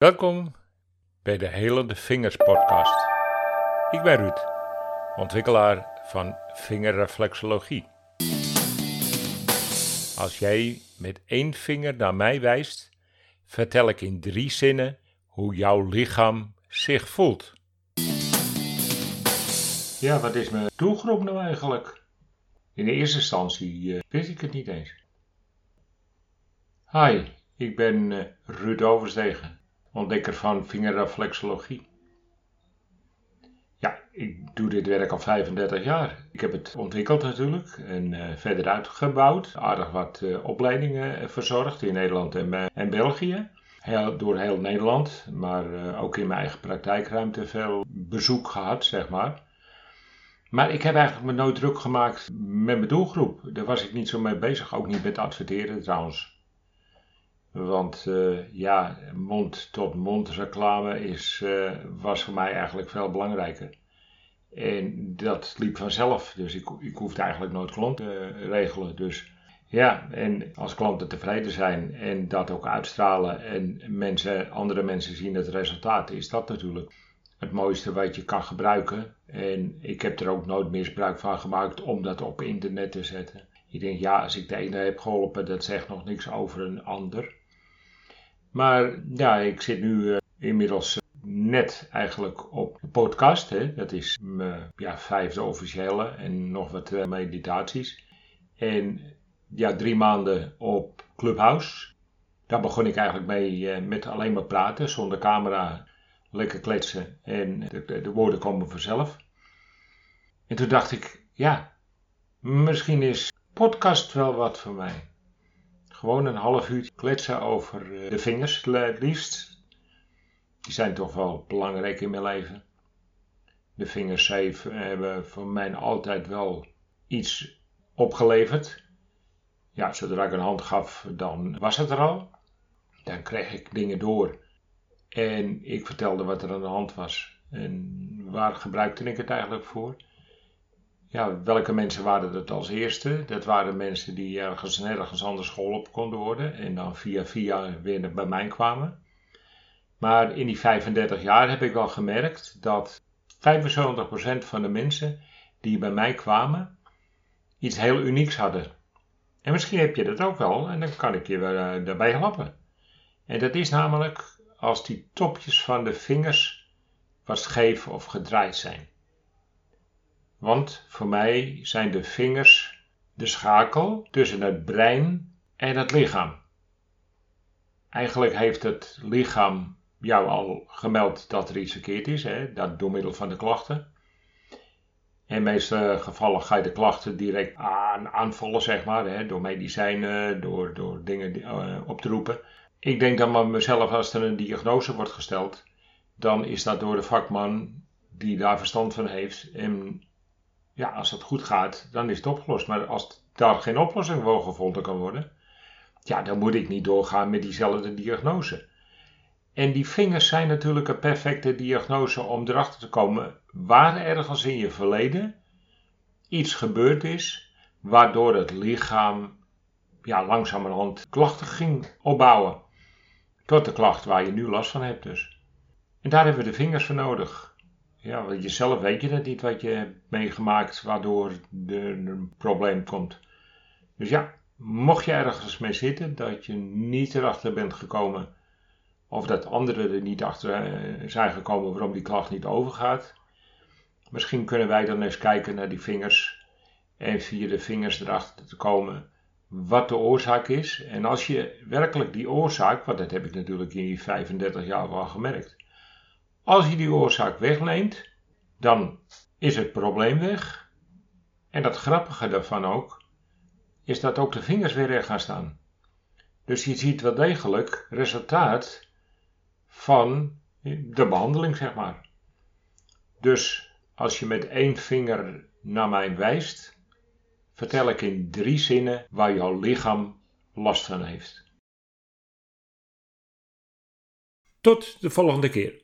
Welkom bij de Helende Vingers podcast. Ik ben Ruud, ontwikkelaar van vingerreflexologie. Als jij met één vinger naar mij wijst, vertel ik in drie zinnen hoe jouw lichaam zich voelt. Ja, wat is mijn doelgroep nou eigenlijk? In de eerste instantie uh, ik het niet eens. Hi, ik ben uh, Ruud Overstegen ontdekker van vingerreflexologie. Ja, ik doe dit werk al 35 jaar. Ik heb het ontwikkeld natuurlijk en uh, verder uitgebouwd. Aardig wat uh, opleidingen verzorgd in Nederland en, en België. Door heel Nederland, maar ook in mijn eigen praktijkruimte veel bezoek gehad, zeg maar. Maar ik heb eigenlijk me nooit druk gemaakt met mijn doelgroep. Daar was ik niet zo mee bezig, ook niet met adverteren trouwens. Want uh, ja, mond-tot-mond reclame is, uh, was voor mij eigenlijk veel belangrijker. En dat liep vanzelf, dus ik, ik hoefde eigenlijk nooit klanten te regelen. Dus ja, en als klanten tevreden zijn en dat ook uitstralen en mensen, andere mensen zien het resultaat, is dat natuurlijk het mooiste wat je kan gebruiken. En ik heb er ook nooit misbruik van gemaakt om dat op internet te zetten. Je denkt, ja, als ik de ene heb geholpen, dat zegt nog niks over een ander. Maar ja, ik zit nu uh, inmiddels uh, net eigenlijk op de podcast. Hè. Dat is mijn ja, vijfde officiële en nog wat uh, meditaties. En ja, drie maanden op Clubhouse. Daar begon ik eigenlijk mee met alleen maar praten, zonder camera, lekker kletsen en de, de, de woorden komen vanzelf. En toen dacht ik, ja, misschien is podcast wel wat voor mij. Gewoon een half uur kletsen over eh, de vingers, het liefst. Die zijn toch wel belangrijk in mijn leven. De vingers hebben voor mij altijd wel iets opgeleverd. Ja, zodra ik een hand gaf, dan was het er al. Dan kreeg ik dingen door. En ik vertelde wat er aan de hand was. En waar gebruikte ik het eigenlijk voor? Ja, welke mensen waren dat als eerste? Dat waren mensen die ergens nergens anders geholpen konden worden en dan via via weer bij mij kwamen. Maar in die 35 jaar heb ik wel gemerkt dat 75% van de mensen die bij mij kwamen iets heel unieks hadden. En misschien heb je dat ook wel en dan kan ik je uh, daarbij helpen. En dat is namelijk als die topjes van de vingers wat scheef of gedraaid zijn. Want voor mij zijn de vingers de schakel tussen het brein en het lichaam. Eigenlijk heeft het lichaam jou al gemeld dat er iets verkeerd is, hè, dat door middel van de klachten. In de meeste gevallen ga je de klachten direct aan, aanvallen, zeg maar, hè, door medicijnen, door, door dingen uh, op te roepen. Ik denk dan maar mezelf, als er een diagnose wordt gesteld, dan is dat door de vakman die daar verstand van heeft en ja, als het goed gaat, dan is het opgelost. Maar als daar geen oplossing voor gevonden kan worden, ja, dan moet ik niet doorgaan met diezelfde diagnose. En die vingers zijn natuurlijk een perfecte diagnose om erachter te komen waar ergens in je verleden iets gebeurd is, waardoor het lichaam ja, langzamerhand klachten ging opbouwen. Tot de klacht waar je nu last van hebt dus. En daar hebben we de vingers voor nodig ja, want jezelf weet je dat niet wat je hebt meegemaakt waardoor er een probleem komt. Dus ja, mocht je ergens mee zitten dat je niet erachter bent gekomen of dat anderen er niet achter eh, zijn gekomen waarom die klacht niet overgaat, misschien kunnen wij dan eens kijken naar die vingers en via de vingers erachter te komen wat de oorzaak is. En als je werkelijk die oorzaak, want dat heb ik natuurlijk in die 35 jaar wel gemerkt, als je die oorzaak wegneemt, dan is het probleem weg. En dat grappige daarvan ook, is dat ook de vingers weer recht gaan staan. Dus je ziet wel degelijk resultaat van de behandeling, zeg maar. Dus als je met één vinger naar mij wijst, vertel ik in drie zinnen waar jouw lichaam last van heeft. Tot de volgende keer.